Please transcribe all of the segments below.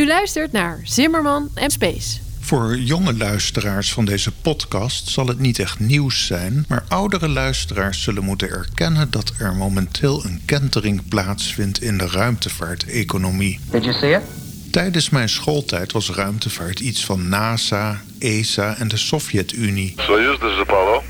U luistert naar Zimmerman en Space. Voor jonge luisteraars van deze podcast zal het niet echt nieuws zijn, maar oudere luisteraars zullen moeten erkennen dat er momenteel een kentering plaatsvindt in de ruimtevaarteconomie. Did you see it? Tijdens mijn schooltijd was ruimtevaart iets van NASA, ESA en de Sovjet-Unie. Soyuz, this is Apollo.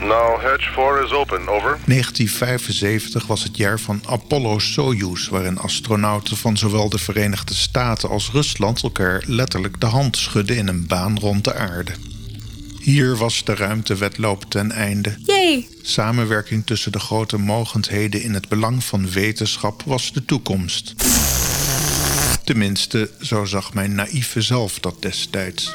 Now, hatch 4 is open. Over. 1975 was het jaar van Apollo-Soyuz, waarin astronauten van zowel de Verenigde Staten als Rusland elkaar letterlijk de hand schudden in een baan rond de aarde. Hier was de ruimtewedloop ten einde. Yay! Samenwerking tussen de grote mogendheden in het belang van wetenschap was de toekomst. Tenminste, zo zag mijn naïeve zelf dat destijds.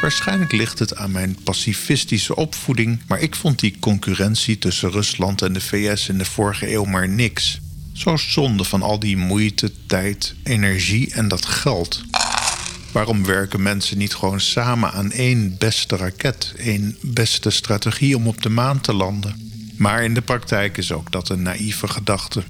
Waarschijnlijk ligt het aan mijn pacifistische opvoeding, maar ik vond die concurrentie tussen Rusland en de VS in de vorige eeuw maar niks. Zo zonde van al die moeite, tijd, energie en dat geld. Waarom werken mensen niet gewoon samen aan één beste raket, één beste strategie om op de maan te landen? Maar in de praktijk is ook dat een naïeve gedachte.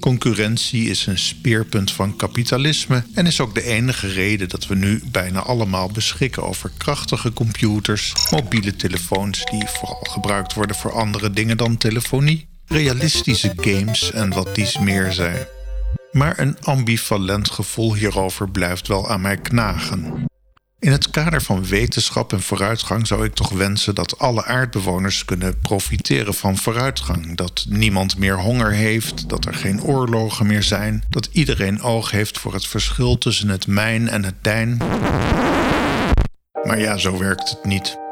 Concurrentie is een speerpunt van kapitalisme en is ook de enige reden dat we nu bijna allemaal beschikken over krachtige computers, mobiele telefoons die vooral gebruikt worden voor andere dingen dan telefonie, realistische games en wat dies meer zijn. Maar een ambivalent gevoel hierover blijft wel aan mij knagen. In het kader van wetenschap en vooruitgang zou ik toch wensen dat alle aardbewoners kunnen profiteren van vooruitgang. Dat niemand meer honger heeft, dat er geen oorlogen meer zijn, dat iedereen oog heeft voor het verschil tussen het mijn en het dijn. Maar ja, zo werkt het niet.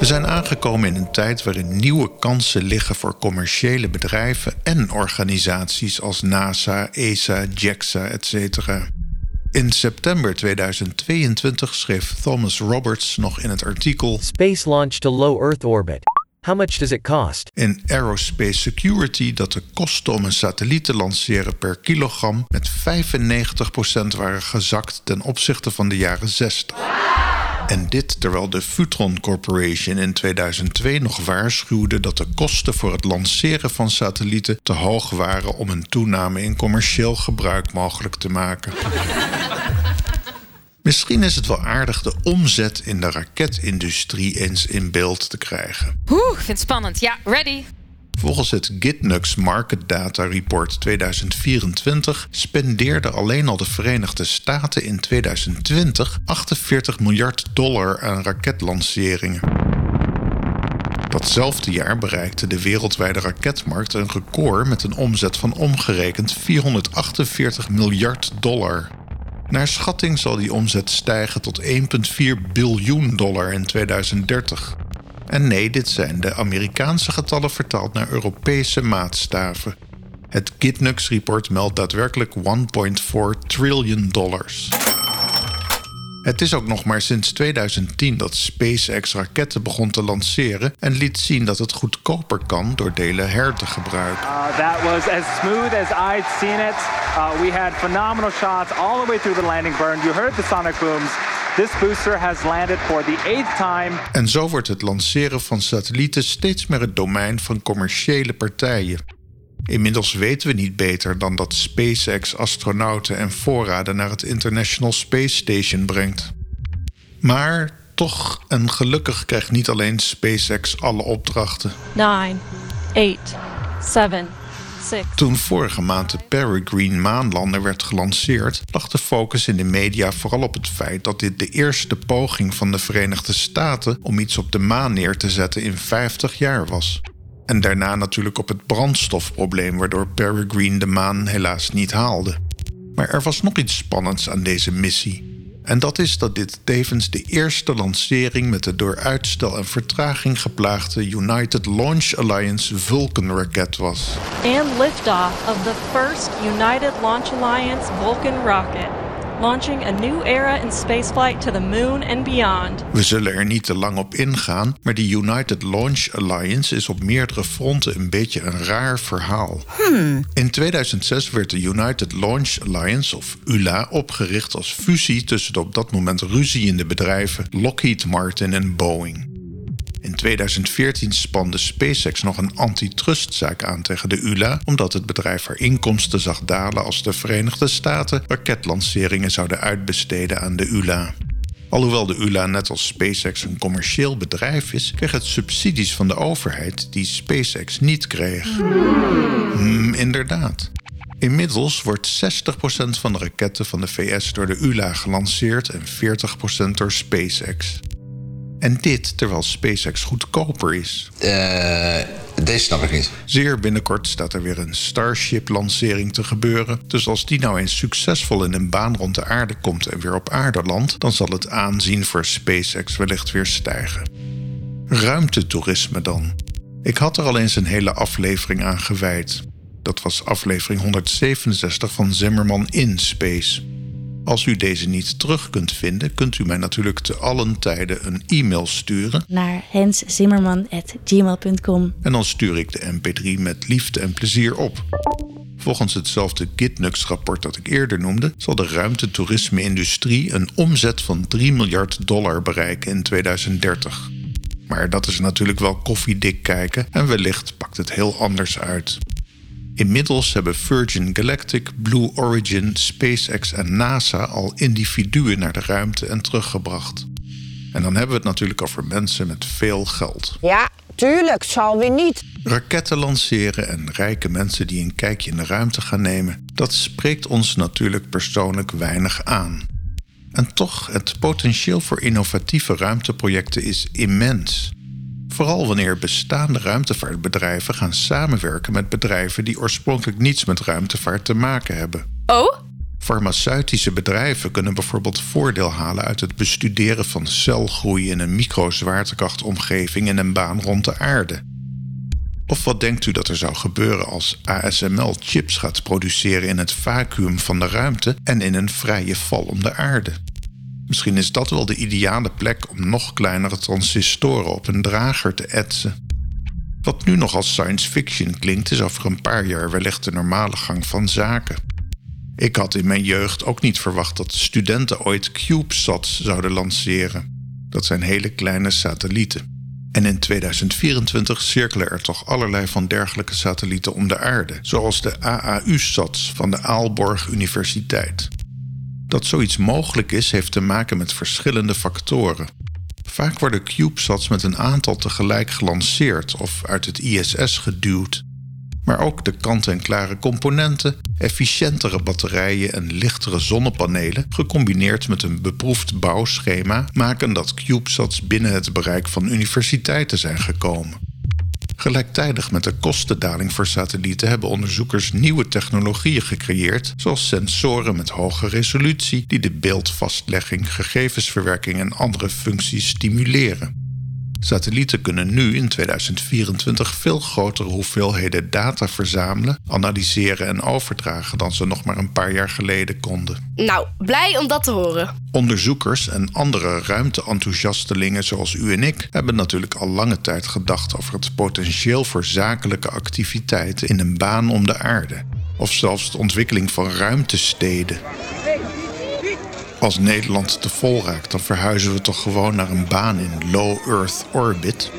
We zijn aangekomen in een tijd waarin nieuwe kansen liggen voor commerciële bedrijven en organisaties als NASA, ESA, JAXA, etc. In september 2022 schreef Thomas Roberts nog in het artikel Space launch to low Earth orbit. How much does it cost? in Aerospace Security dat de kosten om een satelliet te lanceren per kilogram met 95% waren gezakt ten opzichte van de jaren 60. En dit terwijl de Futron Corporation in 2002 nog waarschuwde dat de kosten voor het lanceren van satellieten te hoog waren om een toename in commercieel gebruik mogelijk te maken. Misschien is het wel aardig de omzet in de raketindustrie eens in beeld te krijgen. Oeh, vind het spannend. Ja, ready. Volgens het Gitnux Market Data Report 2024 spendeerden alleen al de Verenigde Staten in 2020 48 miljard dollar aan raketlanceringen. Datzelfde jaar bereikte de wereldwijde raketmarkt een record met een omzet van omgerekend 448 miljard dollar. Naar schatting zal die omzet stijgen tot 1,4 biljoen dollar in 2030. En nee, dit zijn de Amerikaanse getallen vertaald naar Europese maatstaven. Het Gitnux-report meldt daadwerkelijk 1,4 triljoen dollars. Het is ook nog maar sinds 2010 dat SpaceX raketten begon te lanceren en liet zien dat het goedkoper kan door delen her te gebruiken. Uh, that was as smooth as I'd seen it. Uh, we had phenomenal shots all the way through the landing burn. You heard the sonic booms. This booster has landed for the eighth time. En zo wordt het lanceren van satellieten steeds meer het domein van commerciële partijen. Inmiddels weten we niet beter dan dat SpaceX astronauten en voorraden naar het International Space Station brengt. Maar toch en gelukkig krijgt niet alleen SpaceX alle opdrachten. nine, eight, seven, six. Toen vorige maand de Peregrine maanlander werd gelanceerd, lag de focus in de media vooral op het feit dat dit de eerste poging van de Verenigde Staten om iets op de maan neer te zetten in 50 jaar was. En daarna natuurlijk op het brandstofprobleem waardoor Peregrine de maan helaas niet haalde. Maar er was nog iets spannends aan deze missie. En dat is dat dit tevens de eerste lancering met de door uitstel en vertraging geplaagde United Launch Alliance Vulcan-raket was. And liftoff of the first United Launch Alliance Vulcan rocket, launching a new era in spaceflight to the moon and beyond. We zullen er niet te lang op ingaan, maar de United Launch Alliance is op meerdere fronten een beetje een raar verhaal. In 2006 werd de United Launch Alliance, of ULA, opgericht als fusie tussen de op dat moment ruziende bedrijven Lockheed Martin en Boeing. In 2014 spande SpaceX nog een antitrustzaak aan tegen de ULA, omdat het bedrijf haar inkomsten zag dalen als de Verenigde Staten raketlanceringen zouden uitbesteden aan de ULA. Alhoewel de ULA net als SpaceX een commercieel bedrijf is, kreeg het subsidies van de overheid die SpaceX niet kreeg. Hmm, inderdaad. Inmiddels wordt 60% van de raketten van de VS door de ULA gelanceerd en 40% door SpaceX. En dit terwijl SpaceX goedkoper is. Uh, deze snap ik niet. Zeer binnenkort staat er weer een Starship-lancering te gebeuren. Dus als die nou eens succesvol in een baan rond de aarde komt en weer op aarde landt, dan zal het aanzien voor SpaceX wellicht weer stijgen. Ruimtetoerisme dan. Ik had er al eens een hele aflevering aan gewijd. Dat was aflevering 167 van Zimmerman in Space. Als u deze niet terug kunt vinden, kunt u mij natuurlijk te allen tijden een e-mail sturen naar henszimmerman.gmail.com. En dan stuur ik de MP3 met liefde en plezier op. Volgens hetzelfde Gitnux-rapport dat ik eerder noemde, zal de ruimtetoerisme-industrie een omzet van 3 miljard dollar bereiken in 2030. Maar dat is natuurlijk wel koffiedik kijken en wellicht pakt het heel anders uit. Inmiddels hebben Virgin Galactic, Blue Origin, SpaceX en NASA al individuen naar de ruimte en teruggebracht. En dan hebben we het natuurlijk over mensen met veel geld. Ja, tuurlijk, zal we niet. Raketten lanceren en rijke mensen die een kijkje in de ruimte gaan nemen, dat spreekt ons natuurlijk persoonlijk weinig aan. En toch, het potentieel voor innovatieve ruimteprojecten is immens. Vooral wanneer bestaande ruimtevaartbedrijven gaan samenwerken met bedrijven die oorspronkelijk niets met ruimtevaart te maken hebben. Oh? Farmaceutische bedrijven kunnen bijvoorbeeld voordeel halen uit het bestuderen van celgroei in een microzwaartekrachtomgeving in een baan rond de aarde. Of wat denkt u dat er zou gebeuren als ASML chips gaat produceren in het vacuüm van de ruimte en in een vrije val om de aarde? Misschien is dat wel de ideale plek om nog kleinere transistoren op een drager te etsen. Wat nu nog als science fiction klinkt, is over een paar jaar wellicht de normale gang van zaken. Ik had in mijn jeugd ook niet verwacht dat studenten ooit CubeSats zouden lanceren. Dat zijn hele kleine satellieten. En in 2024 cirkelen er toch allerlei van dergelijke satellieten om de aarde, zoals de AAU-sats van de Aalborg Universiteit. Dat zoiets mogelijk is, heeft te maken met verschillende factoren. Vaak worden CubeSats met een aantal tegelijk gelanceerd of uit het ISS geduwd. Maar ook de kant-en-klare componenten, efficiëntere batterijen en lichtere zonnepanelen, gecombineerd met een beproefd bouwschema, maken dat CubeSats binnen het bereik van universiteiten zijn gekomen. Gelijktijdig met de kostendaling voor satellieten hebben onderzoekers nieuwe technologieën gecreëerd, zoals sensoren met hoge resolutie die de beeldvastlegging, gegevensverwerking en andere functies stimuleren. Satellieten kunnen nu in 2024 veel grotere hoeveelheden data verzamelen, analyseren en overdragen dan ze nog maar een paar jaar geleden konden. Nou, blij om dat te horen. Onderzoekers en andere ruimteenthousiastelingen zoals u en ik hebben natuurlijk al lange tijd gedacht over het potentieel voor zakelijke activiteiten in een baan om de aarde. Of zelfs de ontwikkeling van ruimtesteden. Als Nederland te vol raakt, dan verhuizen we toch gewoon naar een baan in low Earth orbit.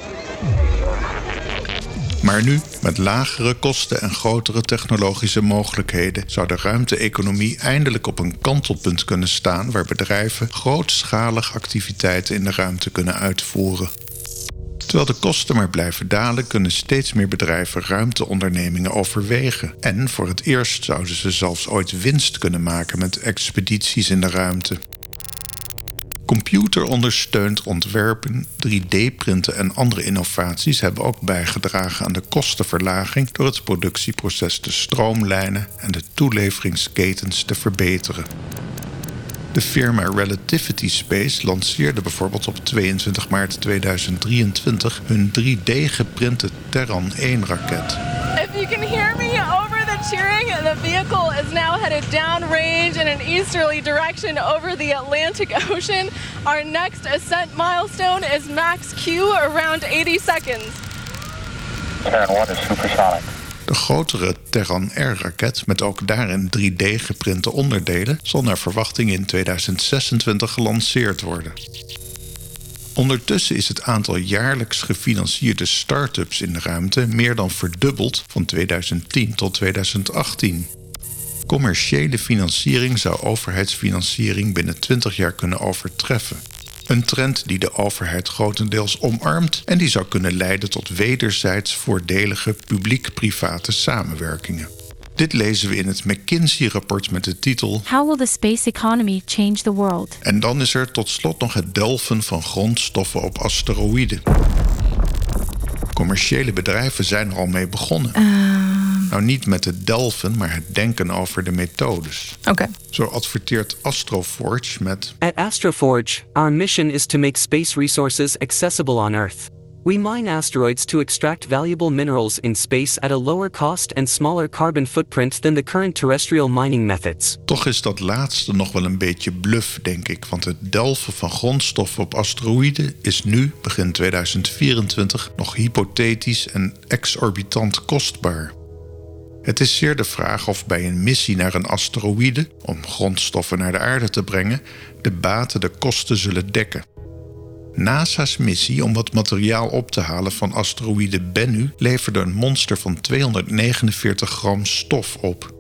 Maar nu, met lagere kosten en grotere technologische mogelijkheden, zou de ruimte-economie eindelijk op een kantelpunt kunnen staan waar bedrijven grootschalig activiteiten in de ruimte kunnen uitvoeren. Terwijl de kosten maar blijven dalen, kunnen steeds meer bedrijven ruimteondernemingen overwegen. En voor het eerst zouden ze zelfs ooit winst kunnen maken met expedities in de ruimte. Computerondersteund ontwerpen, 3D-printen en andere innovaties hebben ook bijgedragen aan de kostenverlaging door het productieproces te stroomlijnen en de toeleveringsketens te verbeteren. De firma Relativity Space lanceerde bijvoorbeeld op 22 maart 2023 hun 3D-geprinte Terran 1-raket. If you can hear me over the cheering, the vehicle is now headed downrange in an easterly direction over the Atlantic Ocean. Our next ascent milestone is max Q around 80 seconds. Terran 1 is supersonic. De grotere Terran R-raket, met ook daarin 3D-geprinte onderdelen, zal naar verwachting in 2026 gelanceerd worden. Ondertussen is het aantal jaarlijks gefinancierde start-ups in de ruimte meer dan verdubbeld van 2010 tot 2018. Commerciële financiering zou overheidsfinanciering binnen 20 jaar kunnen overtreffen. Een trend die de overheid grotendeels omarmt en die zou kunnen leiden tot wederzijds voordelige publiek-private samenwerkingen. Dit lezen we in het McKinsey-rapport met de titel How will the space economy change the world? En dan is er tot slot nog het delven van grondstoffen op asteroïden. Commerciële bedrijven zijn er al mee begonnen. Nou, niet met het delven, maar het denken over de methodes. Oké. Zo adverteert Astroforge met... At Astroforge, our mission is to make space resources accessible on Earth. We mine asteroids to extract valuable minerals in space at a lower cost and smaller carbon footprint than the current terrestrial mining methods. Toch is dat laatste nog wel een beetje bluff, denk ik, want het delven van grondstoffen op asteroïden is nu, begin 2024, nog hypothetisch en exorbitant kostbaar. Het is zeer de vraag of bij een missie naar een asteroïde, om grondstoffen naar de aarde te brengen, de baten de kosten zullen dekken. NASA's missie om wat materiaal op te halen van asteroïde Bennu leverde een monster van 249 gram stof op.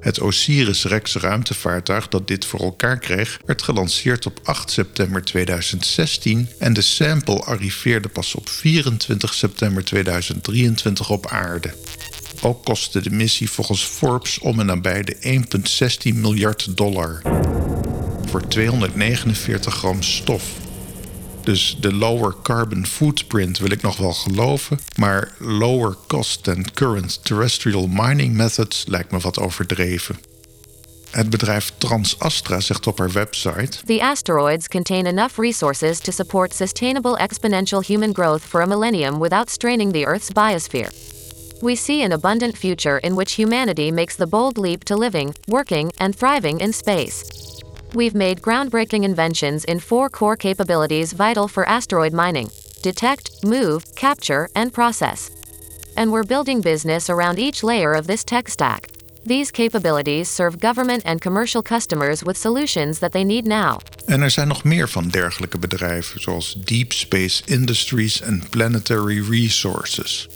Het Osiris-Rex ruimtevaartuig dat dit voor elkaar kreeg, werd gelanceerd op 8 september 2016 en de sample arriveerde pas op 24 september 2023 op aarde. Ook kostte de missie volgens Forbes om en nabij de 1,16 miljard dollar. Voor 249 gram stof. Dus de lower carbon footprint wil ik nog wel geloven, maar lower cost than current terrestrial mining methods lijkt me wat overdreven. Het bedrijf TransAstra zegt op haar website: The asteroids contain enough resources to support sustainable exponential human growth for a millennium without straining the Earth's biosphere. We see an abundant future in which humanity makes the bold leap to living, working, and thriving in space. We've made groundbreaking inventions in four core capabilities vital for asteroid mining detect, move, capture, and process. And we're building business around each layer of this tech stack. These capabilities serve government and commercial customers with solutions that they need now. En er zijn nog meer van dergelijke bedrijven, zoals Deep Space Industries en Planetary Resources.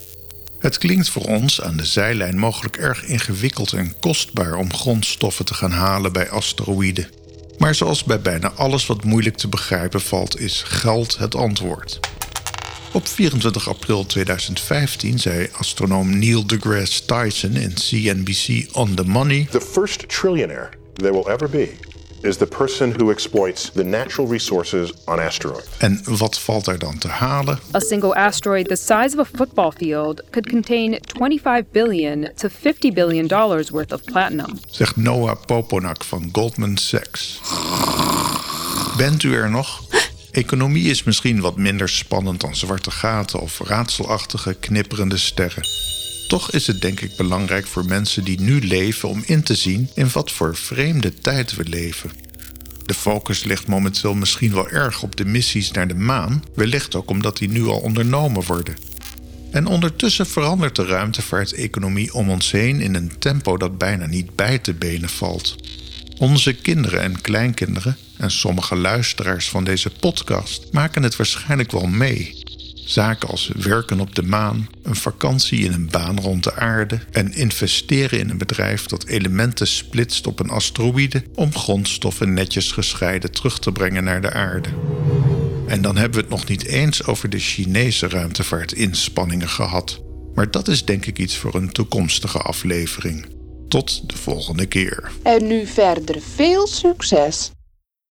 Het klinkt voor ons aan de zijlijn mogelijk erg ingewikkeld en kostbaar om grondstoffen te gaan halen bij asteroïden. Maar zoals bij bijna alles wat moeilijk te begrijpen valt, is geld het antwoord. Op 24 april 2015 zei astronoom Neil deGrasse Tyson in CNBC On the Money: The first trillionaire there will ever be is the person who exploits the natural resources on asteroids. En wat valt daar dan te halen? A single asteroid the size of a football field could contain 25 billion to 50 billion dollars worth of platinum. Zegt Noah Poponak van Goldman Sachs. Bent u er nog? Economie is misschien wat minder spannend dan zwarte gaten of raadselachtige knipperende sterren. Toch is het denk ik belangrijk voor mensen die nu leven om in te zien in wat voor vreemde tijd we leven. De focus ligt momenteel misschien wel erg op de missies naar de maan, wellicht ook omdat die nu al ondernomen worden. En ondertussen verandert de ruimtevaarteconomie om ons heen in een tempo dat bijna niet bij te benen valt. Onze kinderen en kleinkinderen en sommige luisteraars van deze podcast maken het waarschijnlijk wel mee. Zaken als werken op de maan, een vakantie in een baan rond de aarde en investeren in een bedrijf dat elementen splitst op een asteroïde om grondstoffen netjes gescheiden terug te brengen naar de aarde. En dan hebben we het nog niet eens over de Chinese ruimtevaartinspanningen gehad. Maar dat is denk ik iets voor een toekomstige aflevering. Tot de volgende keer. En nu verder veel succes.